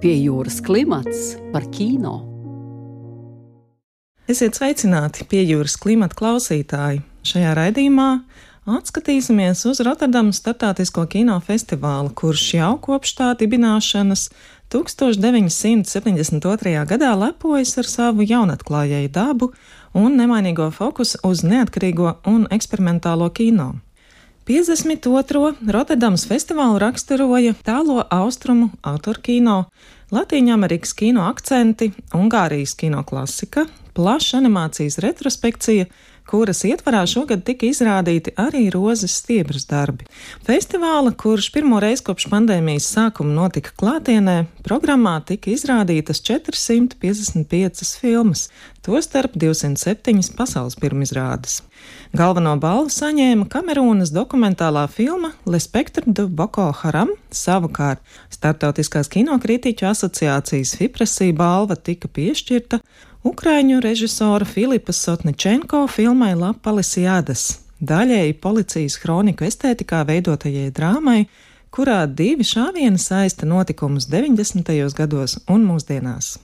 Pie jūras klimats par kino. Esiet sveicināti pie jūras klimata klausītāji. Šajā raidījumā atskatīsimies uz Rotterdamas Startautisko kinofestivālu, kurš jau kopš tā dibināšanas 1972. gadā lepojas ar savu jaunatklājēju dabu un nemainīgo fokusu uz neatkarīgo un eksperimentālo kino. 52. Rotterdamas festivālu raksturoja tālo austrumu autorkino, Latīņa Amerikas kino akcenti, Ungārijas kino klasika, plaša animācijas retrospekcija, kuras ietvarā šogad tika izrādīti arī rozes stiebras darbi. Festivāla, kurš pirmo reizi kopš pandēmijas sākuma notika klātienē, programmā tika izrādītas 455 filmas, tostarp 207 pasaules pirmizrādes. Galveno balvu saņēma Kamerūnas dokumentālā filma Le Spectre de Boko Haram, savukārt Startautiskās kinokritiķu asociācijas Fipresī balva tika piešķirta Ukraiņu režisora Filipa Sotničenko filmai La Palisiādas, daļēji policijas kroniku estētikā veidotajai drāmai, kurā divi šāvieni saista notikumus 90. gados un mūsdienās.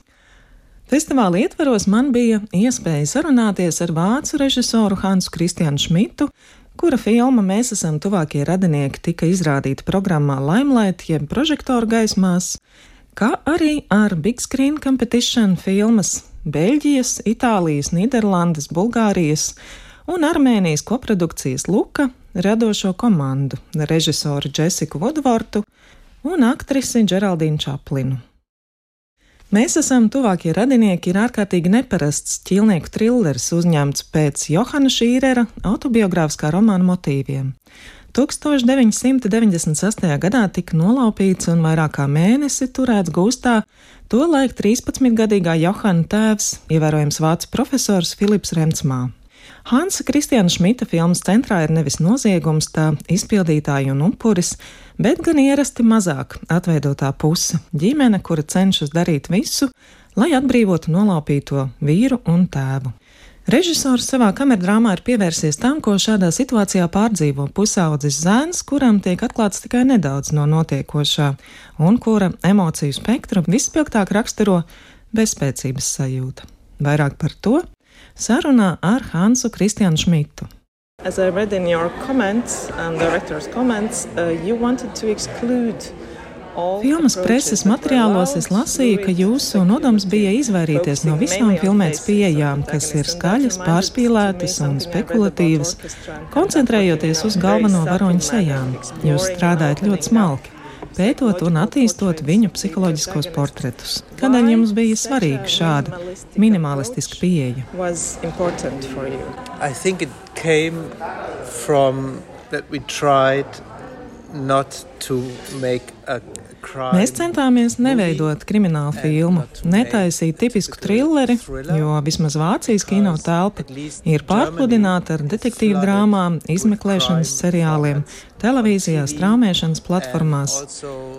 Festivāla ietvaros man bija iespēja sarunāties ar vācu režisoru Hansu Kristianu Šmitu, kura filma Mēs esam tuvākie radinieki tika izrādīta programmā Limelight jeb prožektoru gaismās, kā arī ar Big Screen Competition filmas Beļģijas, Itālijas, Nīderlandes, Bulgārijas un Armēnijas koprodukcijas Luka radošo komandu - režisoru Jessiku Vodvortu un aktrisi Džeraldīnu Čaplinu. Mēs esam tuvākie radinieki ir ārkārtīgi neparasts ķīlnieku trilleris uzņemts pēc Johana Šīrera autobiogrāfiskā romāna motīviem. 1998. gadā tika nolaupīts un vairāk kā mēnesi turēts gūstā tolaik 13-gadīgā Johana tēvs, ievērojams vācu profesors Filips Remcmā. Hansa Kristiāna Šmita filmas centrā ir nevis noziegums, tā izpildītāja un upuris, bet gan ierasti mazāk atveidotā puse - ģimene, kura cenšas darīt visu, lai atbrīvotu nolaupīto vīru un tēvu. Režisors savā kamerdrāmā ir pievērsies tam, ko šādā situācijā pārdzīvo pusaudzis zēns, kuram tiek atklāts tikai nedaudz no notiekošā, un kura emociju spektru vispilgtāk raksturo bezspēcības sajūta. Vairāk par to sarunā ar Hansu Kristianu Šmitu. As I read in your comments and director's comments, uh, you wanted to exclude Filmas preses materiālos es lasīju, ka jūsu nodoms bija izvairīties no visām filmētas pieejām, kas ir skaļas, pārspīlētas un spekulatīvas, koncentrējoties uz galveno varoņu sejām. Jūs strādājat ļoti smalki pētot un attīstot viņu psiholoģiskos portretus. Kādēļ jums bija svarīga šāda minimalistiska pieeja? That we tried not to make a Mēs centāmies neveidot kriminālu filmu, netaisīt tipisku trilleri, jo vismaz Vācijas kino telpa ir pārpludināta ar detektīvu drāmām, izmeklēšanas seriāliem, televīzijā, straumēšanas platformās.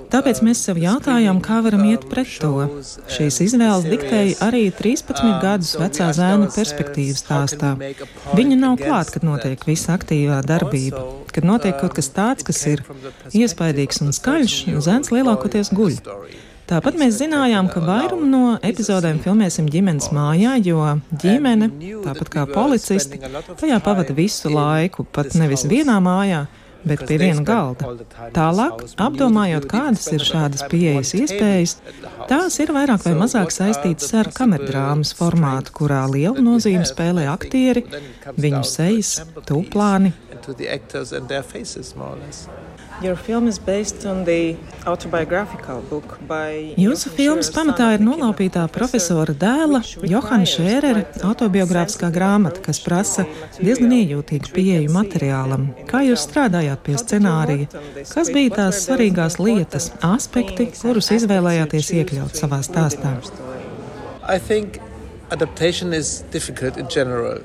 Tāpēc mēs sev jautājām, kā varam iet pret to. Šīs izvēles diktēja arī 13 gadus vecā zēna perspektīvas stāstā. Viņa nav klāt, kad notiek visa aktīvā darbība. Kad notiek kaut kas tāds, kas ir iespaidīgs un skaļš, zēns lielākoties guļ. Tāpat mēs zinājām, ka vairumu no epizodēm filmēsim ģimenes mājā, jo ģimene, tāpat kā policisti, tajā pavada visu laiku, pat nevis vienā mājā, bet pie viena galda. Tālāk, apdomājot, kādas ir šādas pieejas iespējas, tās ir vairāk vai mazāk saistītas ar kamerdrāmas formātu, kurā lielu nozīmi spēlē aktieri, viņu sejas, tūplāni. Jūsu filmas pamatā ir nolaupītā profesora dēla Johana Šērera autobiogrāfiskā grāmata, kas prasa diezgan iejūtīgu pieeju materiālam. Kā jūs strādājāt pie scenārija? Kas bija tās svarīgās lietas, aspekti, kurus izvēlējāties iekļaut savā stāstā? Adaptation is difficult in general.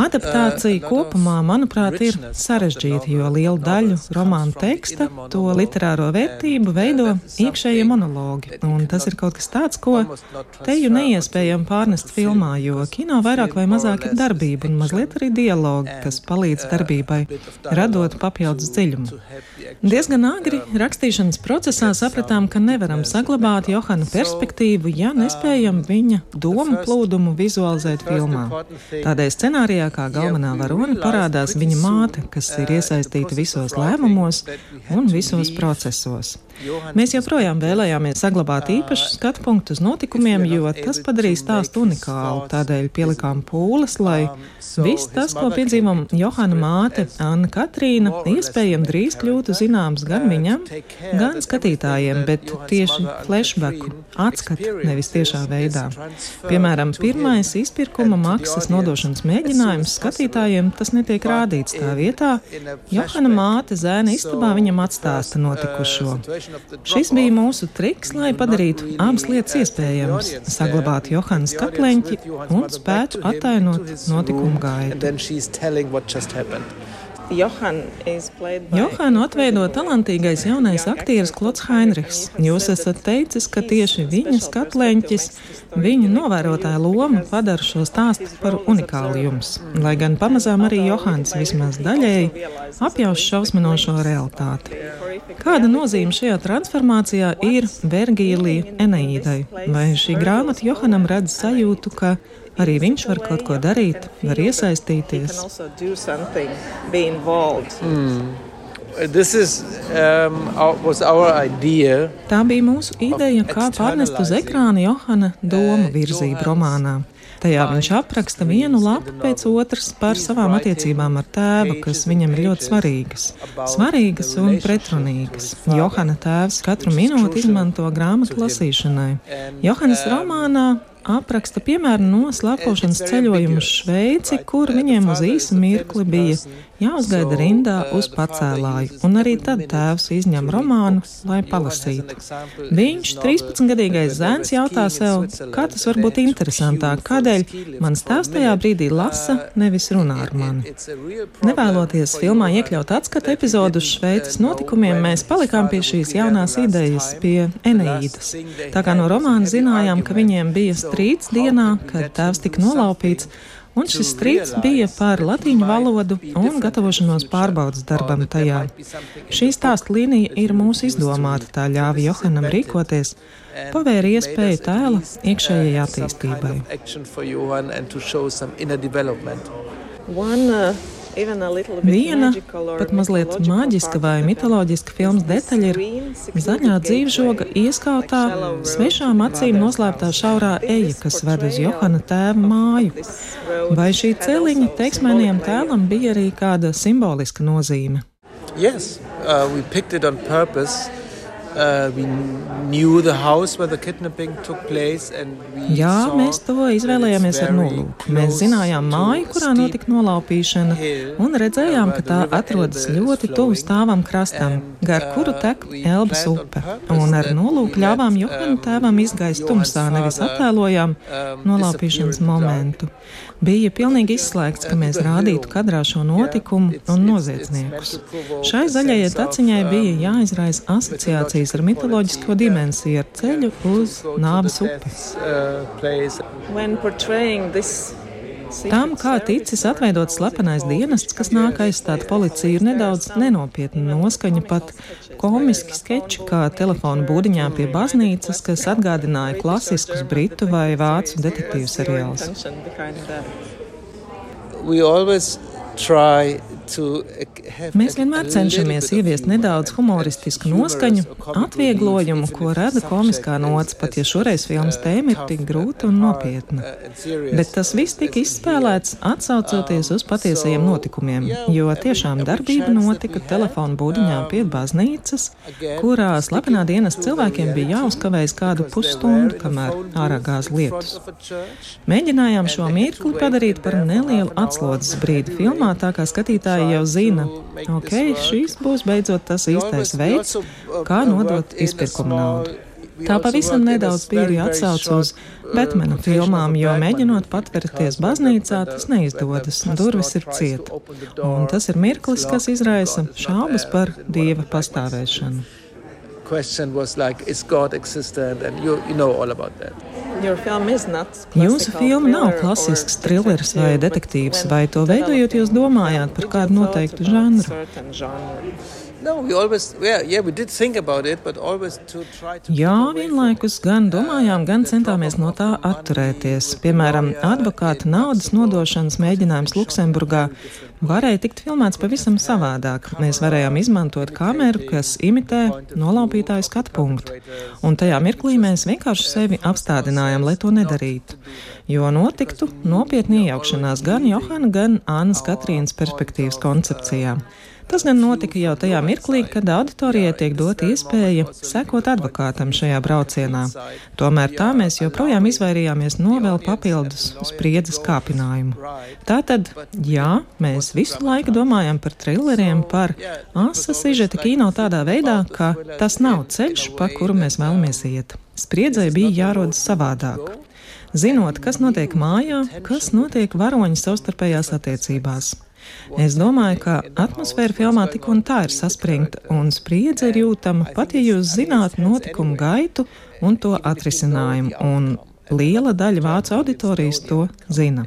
Adaptācija kopumā, manuprāt, ir sarežģīta, jo lielu daļu romāna teksta, to literāro vērtību veido iekšējie monologi. Un tas ir kaut kas tāds, ko teju neiespējami pārnest filmā, jo kino vairāk vai mazāk ir darbība un mazliet arī dialogi, kas palīdz darbībai, radot papildus dziļumu. Diezgan agri rakstīšanas procesā sapratām, ka nevaram saglabāt Johana perspektīvu, ja nespējam viņa domu plūdumu vizualizēt filmā. Tādēļ scenārijā kā galvenā varone parādās viņa māte, kas ir iesaistīta visos lēmumos un visos procesos. Mēs joprojām vēlējāmies saglabāt īpašu skatu punktu uz notikumiem, jo tas padarīs stāstu unikālu. Tādēļ pielikām pūles, lai viss tas, ko piedzīvam Johana māte, Anna Katrīna, iespējams drīz kļūtu zināms gan viņam, gan skatītājiem, bet tieši flashbacku atskatu, nevis tiešā veidā. Piemēram, pirmais izpirkuma maksas nodošanas mēģinājums skatītājiem tas netiek rādīts tā vietā. Johana māte zēna istabā viņam atstāsta notikušo. Šis bija mūsu triks, lai padarītu abas lietas iespējamas - saglabāt Johana skapleņķi un spētu attainot notikumu gaitu. Johānu atveido talantīgais jaunais aktieris Klods Heinrichs. Jūs esat teicis, ka tieši viņa skatleņķis, viņa novērotāja loma padara šo stāstu par unikālu jums. Lai gan pamazām arī Johāns vismaz daļēji apjauš šausminošo realitāti. Kāda nozīme šajā transformācijā ir Vergīlija Eneīdai? Vai šī grāmata Johanam redz sajūtu, ka Arī viņš var kaut ko darīt, var iesaistīties. Mm. Is, um, our, Tā bija mūsu ideja, kā pārnest uz ekrāna Johana domu virzību romānā. Tajā viņš apraksta vienu lapu pēc otras par savām attiecībām ar tēvu, kas viņam ir ļoti svarīgas. Svarīgas un pretrunīgas. Johana tēvs katru minūti izmanto grāmatu lasīšanai. Johanas romānā apraksta piemēru no slēpošanas ceļojuma uz Šveici, kur viņiem uz īsu mirkli bija jāuzgaida rindā uz pacēlāju, un arī tad tēvs izņem romānu, lai palasītu. Viņš, 13-gadīgais zēns, jautā sev, kā tas var būt interesantāk, kādēļ mans tēvs tajā brīdī lasa, nevis runā ar mani. Nevēloties filmā iekļaut atskatu epizodu uz Šveices notikumiem, mēs palikām pie šīs jaunās idejas, pie Eneīdas. Tā kā no romāna zinājām, ka viņiem bija strīds dienā, kad tēvs tika nolaupīts, Un šis strīds bija par latīņu valodu un gatavošanos pārbaudas darbam tajā. Šī stāsta līnija ir mūsu izdomāta, tā ļāva Johanam rīkoties, pavēra iespēju tēla iekšējai attīstībai. One, uh, Viena pat mazliet maģiska vai mitoloģiska filmas detaļa ir zaļā dzīvžoga ieskautā svešām acīm noslēptā šaurā eja, kas ved uz Johana tēva māju. Vai šī celiņa teiksmēniem tēlam bija arī kāda simboliska nozīme? Yes, uh, we picked it on purpose. Uh, Jā, mēs to izvēlējāmies ar nolūku. Mēs zinājām māju, kurā notika nolaupīšana, un redzējām, ka tā atrodas ļoti tuvu stāvam krastam, gar kuru tek Elbas upe. Un ar nolūku ļāvām Johanu tēvam izgaist tumsā, nevis attēlojām um, nolaupīšanas momentu. Bija pilnīgi izslēgts, ka mēs rādītu kadrā šo notikumu un noziedzniekus. Šai zaļajai taciņai bija jāizraisa asociācijas ar mitoloģisko dimensiju, ar ceļu uz nāves upi. Tām, kā ticis atveidots slepenais dienests, kas nāk aizstāt policiju, ir nedaudz nenopietna noskaņa, pat komiski skeči, kā telefona būdiņā pie baznīcas, kas atgādināja klasiskus britu vai vācu detektīvu seriālus. We always Mēs vienmēr cenšamies ieviest nedaudz humoristisku noskaņu, atvieglojumu, ko rada komiskā nots, pat ja šoreiz filmas tēma ir tik grūta un nopietna. Bet tas viss tika izspēlēts atsaucoties uz patiesajiem notikumiem, jo tiešām darbība notika telefonu būdiņā pie baznīcas, kurā slepenā dienas cilvēkiem bija jāuzkavējas kādu pusstundu, kamēr ārā gāz lietus. Mēģinājām šo mirkli padarīt par nelielu atslodzes brīdi filmā, tā kā skatītāji jau zina, ok, šīs būs beidzot tas īstais veids, kā nodot izpirkuma naudu. Tā pavisam nedaudz bija atsauce uz Batmana filmām, jo mēģinot patvērties baznīcā, tas neizdodas, durvis ir cieta. Un tas ir mirklis, kas izraisa šaubas par dieva pastāvēšanu. question was like, is God existent? And you, you know all about that. Jūsu filma nav klasisks thrillers vai detektīvs, vai to veidojot, jūs domājāt par kādu noteiktu žanru? Jā, vienlaikus gan domājām, gan centāmies no tā atturēties. Piemēram, advokāta naudas nodošanas mēģinājums Luksemburgā varēja tikt filmēts pavisam savādāk. Mēs varējām izmantot kameru, kas imitē nolaupītāju skatu punktu, un tajā mirklī mēs vienkārši sevi apstādinājām, lai to nedarītu. Jo notiktu nopietni iejaukšanās gan Johana, gan Annas Katrīnas perspektīvas koncepcijā. Tas gan notika jau tajā mirklī, kad auditorijai tiek dota iespēja sekot advokātam šajā braucienā. Tomēr tā mēs joprojām izvairījāmies no vēl papildus spriedzes kāpinājumu. Tātad, jā, mēs visu laiku domājam par trilleriem, par asa sižeta kino tādā veidā, ka tas nav ceļš, pa kuru mēs vēlamies iet. Spriedzē bija jārodas savādāk. Zinot, kas notiek mājā, kas notiek varoņu savstarpējās attiecībās. Es domāju, ka atmosfēra filmā tik un tā ir saspringta, un spriedze ir jūtama pat, ja jūs zināt notikumu gaitu un to atrisinājumu, un liela daļa vācu auditorijas to zina.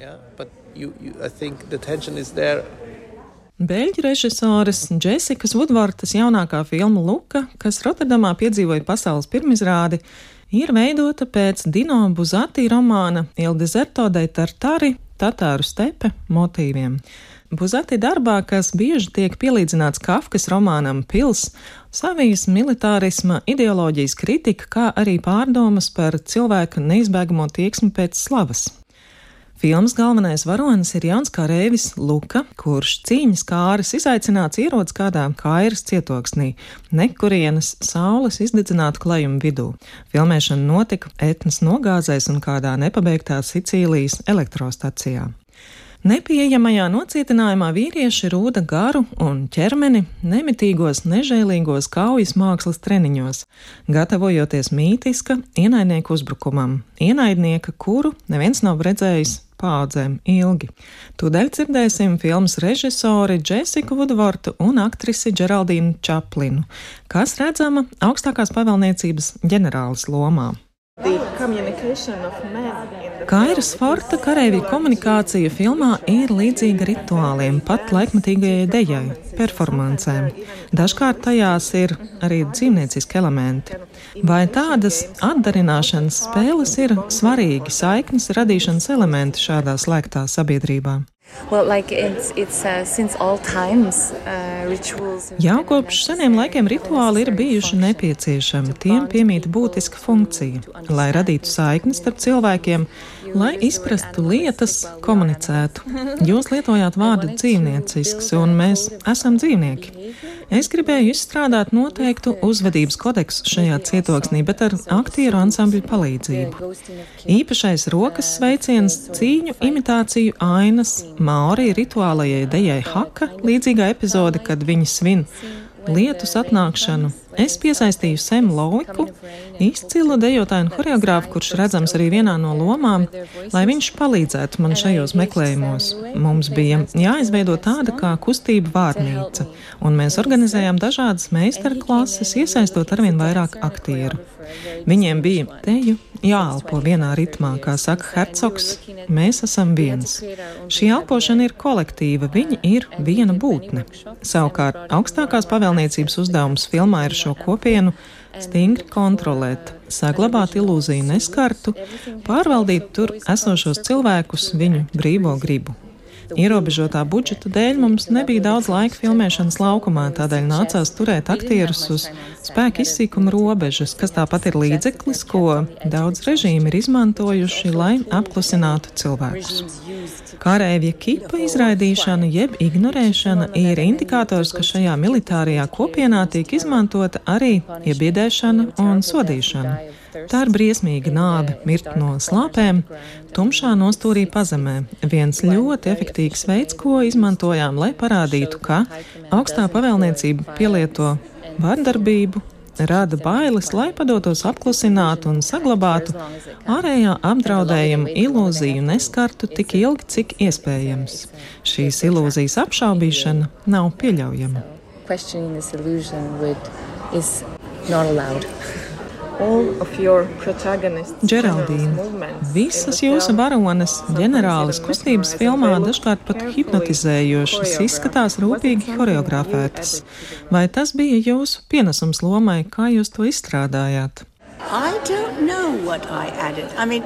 Beļģu režisores Džesikas Vudvortas jaunākā filma Luka, kas Rotterdamā piedzīvoja pasaules pirmizrādi, ir veidota pēc Dino Buzati romāna Il Deserto dei Tartari - Tatāru stepe motīviem. Buzati darbā, kas bieži tiek pielīdzināts Kafkas romānam Pils, savijas militārisma ideoloģijas kritika, kā arī pārdomas par cilvēka neizbēgamo tieksmi pēc slavas. Filmas galvenais varonis ir jauns karēvis Luka, kurš cīņas kāras izaicināts ierodas kādā kairas cietoksnī, nekurienes saules izdedzinātu klajumu vidū. Filmēšana notika etnas nogāzēs un kādā nepabeigtā Sicīlijas elektrostacijā. Nepieejamajā nocietinājumā vīrieši rūda garu un ķermeni nemitīgos, nežēlīgos kaujas mākslas treniņos, gatavojoties mītiska ienaidnieku uzbrukumam, ienaidnieka, kuru neviens nav redzējis paudzēm ilgi. Tūdaļ dzirdēsim filmas režisori Jessiku Vudvortu un aktrisi Geraldīnu Čaplinu, kas redzama augstākās pavēlniecības ģenerālis lomā. Kairas Forta kareivju komunikācija filmā ir līdzīga rituāliem, pat laikmatīgajai dejai, performancēm. Dažkārt tajās ir arī dzīvnieciski elementi. Vai tādas atdarināšanas spēles ir svarīgi saiknes radīšanas elementi šādā slēgtā sabiedrībā? Well, like it's, it's, uh, times, uh, Jau kopš seniem laikiem rituāli ir bijuši nepieciešami. Tiem piemīta būtiska funkcija, lai radītu saiknes starp cilvēkiem, lai izprastu lietas, komunicētu. Jūs lietojāt vārdu dzīvniecisks, un mēs esam dzīvnieki. Es gribēju izstrādāt noteiktu uzvedības kodeksu šajā cietoksnī, bet ar aktieru ansambļu palīdzību. Īpašais rokas sveiciens, cīņu imitāciju ainas, Maori rituālajai dejai Haka, līdzīgā epizode, kad viņi svin lietus atnākšanu. Es piesaistīju Semu Loiku, izcilu dejotāju un horeogrāfu, kurš redzams arī vienā no lomām, lai viņš palīdzētu man šajos meklējumos. Mums bija jāizveido tāda kā kustība vārnīca, un mēs organizējām dažādas meistarklases, iesaistot arvien vairāk aktieru. Viņiem bija teju jāelpo vienā ritmā, kā saka Hercogs, mēs esam viens. Šī elpošana ir kolektīva, viņi ir viena būtne. Savukārt augstākās pavēlniecības uzdevums filmā ir šo kopienu stingri kontrolēt, saglabāt ilūziju neskartu, pārvaldīt tur esošos cilvēkus viņu brīvo gribu. Ierobežotā budžeta dēļ mums nebija daudz laika filmēšanas laukumā, tādēļ nācās turēt aktierus uz spēka izsīkuma robežas, kas tāpat ir līdzeklis, ko daudz režīmi ir izmantojuši, lai apklusinātu cilvēkus. Kārēvja kipa izraidīšana jeb ignorēšana ir indikators, ka šajā militārajā kopienā tiek izmantota arī iebiedēšana un sodīšana. Tā ir briesmīga nāve, mirt no slāpēm, tumšā nostūrī pazemē. Viens ļoti efektīvs veids, ko izmantojām, lai parādītu, ka augstā pavēlniecība pielieto vardarbību, rada bailes, lai padotos apklusinātu un saglabātu ārējā apdraudējuma ilūziju neskartu tik ilgi, cik iespējams. Šīs ilūzijas apšaubīšana nav pieļaujama. Džeraldīna, visas jūsu varonas, ģenerālis kustības filmā dažkārt pat hipnotizējošas, izskatās rūpīgi horeografētas. Vai tas bija jūsu pienesums lomai, kā jūs to izstrādājāt? I mean,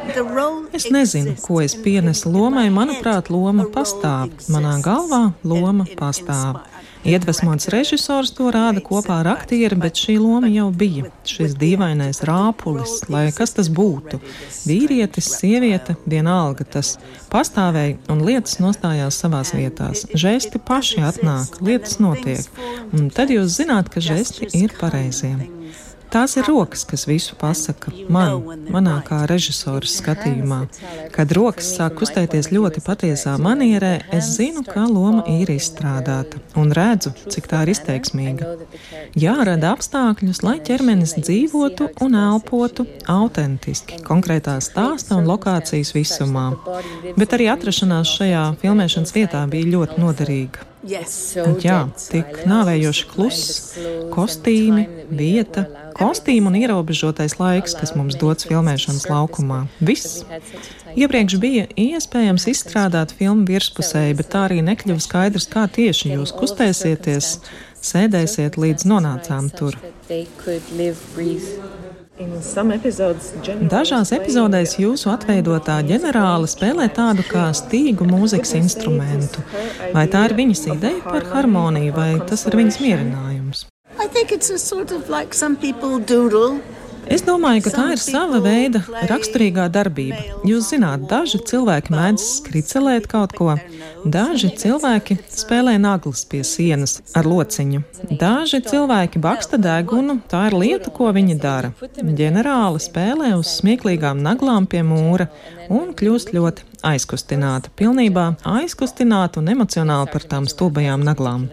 es nezinu, ko es pienesu lomai. Manuprāt, loma pastāv. Manā galvā loma pastāv. Iedvesmots režisors to rāda kopā ar aktieri, bet šī loma jau bija. Šis dīvainais rāpulis, lai kas tas būtu. Vīrietis, sieviete, vienalga tas pastāvēja un lietas nostājās savās vietās. Žesti paši atnāk, lietas notiek. Un tad jūs zināt, ka žesti ir pareizie. Tās ir rokas, kas visu pasaka man, manā kā režisora skatījumā. Kad rokas sāk kustēties ļoti patiesā manierē, es zinu, kā loma ir izstrādāta un redzu, cik tā ir izteiksmīga. Jārada apstākļus, lai ķermenis dzīvotu un elpotu autentiski, konkrētā stāsta un lokācijas visumā. Bet arī atrašanās šajā filmēšanas vietā bija ļoti noderīga. Jā, tik nāvējoši kluss, kostīmi, vieta, kostīmu un ierobežotais laiks, kas mums dots filmēšanas laukumā. Viss. Iepriekš bija iespējams izstrādāt filmu virspusēji, bet tā arī nekļuva skaidrs, kā tieši jūs kustēsieties, sēdēsiet līdz nonācām tur. Dažās epizodēs jūsu atveidotā ģenerāla spēlē tādu kā stīgu mūzikas instrumentu. Vai tā ir viņas ideja par harmoniju, vai tas ir viņas mierinājums? I think it's a sort of like some people doodle. Es domāju, ka tā ir sava veida raksturīgā darbība. Jūs zināt, daži cilvēki mēdz skricelēt kaut ko, daži cilvēki spēlē naglas pie sienas ar lociņu, daži cilvēki baksta degunu, tā ir lieta, ko viņi dara. Ģenerāli spēlē uz smieklīgām naglām pie mūra un kļūst ļoti aizkustināta, pilnībā aizkustināta un emocionāli par tām stulbajām naglām.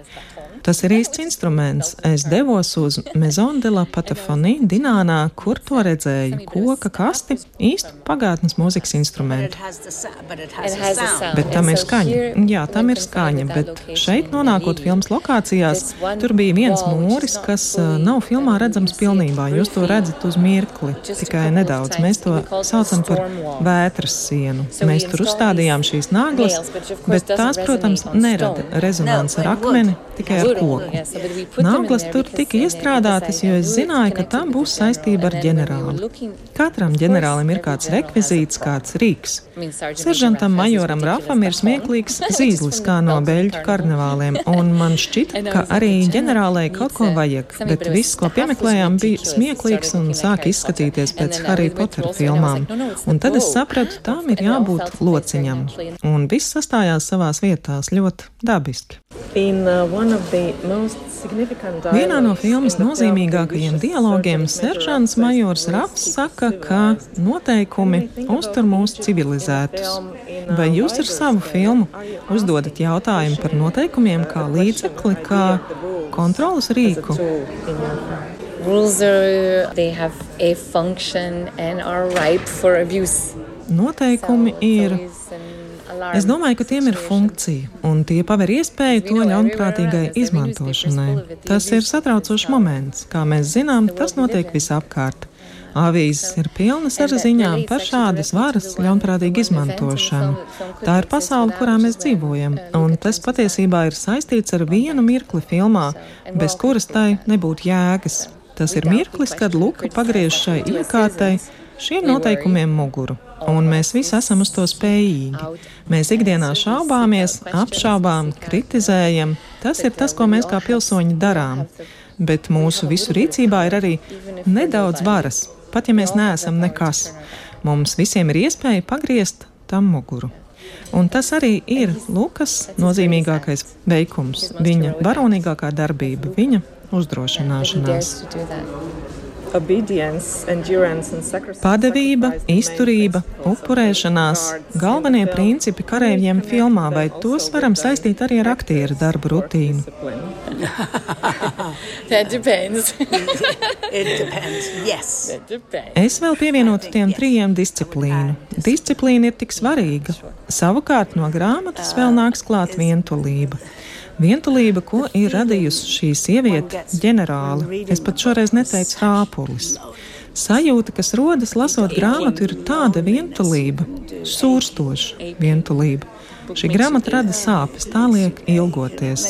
Tas ir īsts instruments. Es devos uz Maison de la Patafonie Dinānā, kur to redzēju koka kasti, īstu pagātnes mūzikas instrumentu. Bet tam ir skaņa. Jā, tam ir skaņa, bet šeit nonākot filmas lokācijās, tur bija viens mūris, kas uh, nav filmā redzams pilnībā. Jūs to redzat uz mirkli, tikai nedaudz. Mēs to saucam par vētras sienu. Mēs tur uzstādījām šīs nāglas, bet tās, protams, nerada rezonanci ar akmeni, tikai ar koku. Nāklas tur tika iestrādātas, jo es zināju, ka tam būs saistība ar ģenerāli. Katram ģenerālim ir kāds rekvizīts, kāds rīks. Seržantam majoram Rafam ir smieklīgs zīzlis kā no beļģu karnevāliem, un man šķita, ka arī ģenerālei kaut ko vajag, bet viss, ko piemeklējām, bija smieklīgs un sāk izskatīties pēc Harry Potter filmām. Un tad es sapratu, tām ir jābūt lociņam. Un viss sastājās savās vietās ļoti dabiski. In, uh, Vienā no filmas nozīmīgākajiem dialogiem seržants Majors Rafs saka, ka noteikumi uztur mūs civilizētus. Vai jūs ar savu filmu uzdodat jautājumu par noteikumiem kā līdzekli, kā kontrolas rīku? Rules are, they have a function and are ripe for abuse. Noteikumi ir Es domāju, ka tiem ir funkcija, un tie paver iespēju to ļaunprātīgai izmantošanai. Tas ir satraucošs moments. Kā mēs zinām, tas notiek visapkārt. Avīzes ir pilnas ar ziņām par šādas varas ļaunprātīgu izmantošanu. Tā ir pasaule, kurā mēs dzīvojam, un tas patiesībā ir saistīts ar vienu mirkli filmā, bez kuras tai nebūtu jēgas. Tas ir mirklis, kad Luka pagriež šai iekārtai šiem noteikumiem muguru un mēs visi esam uz to spējīgi. Mēs ikdienā šaubāmies, apšaubām, kritizējam. Tas ir tas, ko mēs kā pilsoņi darām. Bet mūsu visu rīcībā ir arī nedaudz varas, pat ja mēs neesam nekas. Mums visiem ir iespēja pagriezt tam muguru. Un tas arī ir Lukas nozīmīgākais veikums, viņa varonīgākā darbība, viņa uzdrošināšanās. Padevība, izturība, upurēšanās - galvenie principi kareiviem filmā, vai tos varam saistīt arī ar aktieru darbu rutīnu? that depends. It depends. Yes. That depends. Es vēl pievienotu tiem trījiem disciplīnu. Disciplīna ir tik svarīga. Savukārt no grāmatas vēl nāks klāt vientulība. Vientulība, ko ir radījusi šī sieviete, ģenerāli, es pat šoreiz neteicu rāpulis. Sajūta, kas rodas lasot grāmatu, ir tāda vientulība, sūrstoša vientulība. Šī grāmata rada sāpes, tā liek ilgoties.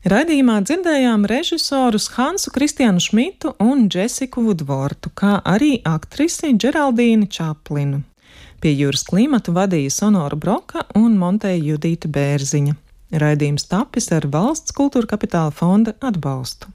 Radījumā dzirdējām režisorus Hansu Kristiānu Šmitu un Džesiku Vudvortu, kā arī aktrisi Džeraldīnu Čaplinu. Pie jūras klimata vadīja Sonora Broka un Monteja Judīta Bērziņa. Raidījums tapis ar valsts kultūra kapitāla fonda atbalstu.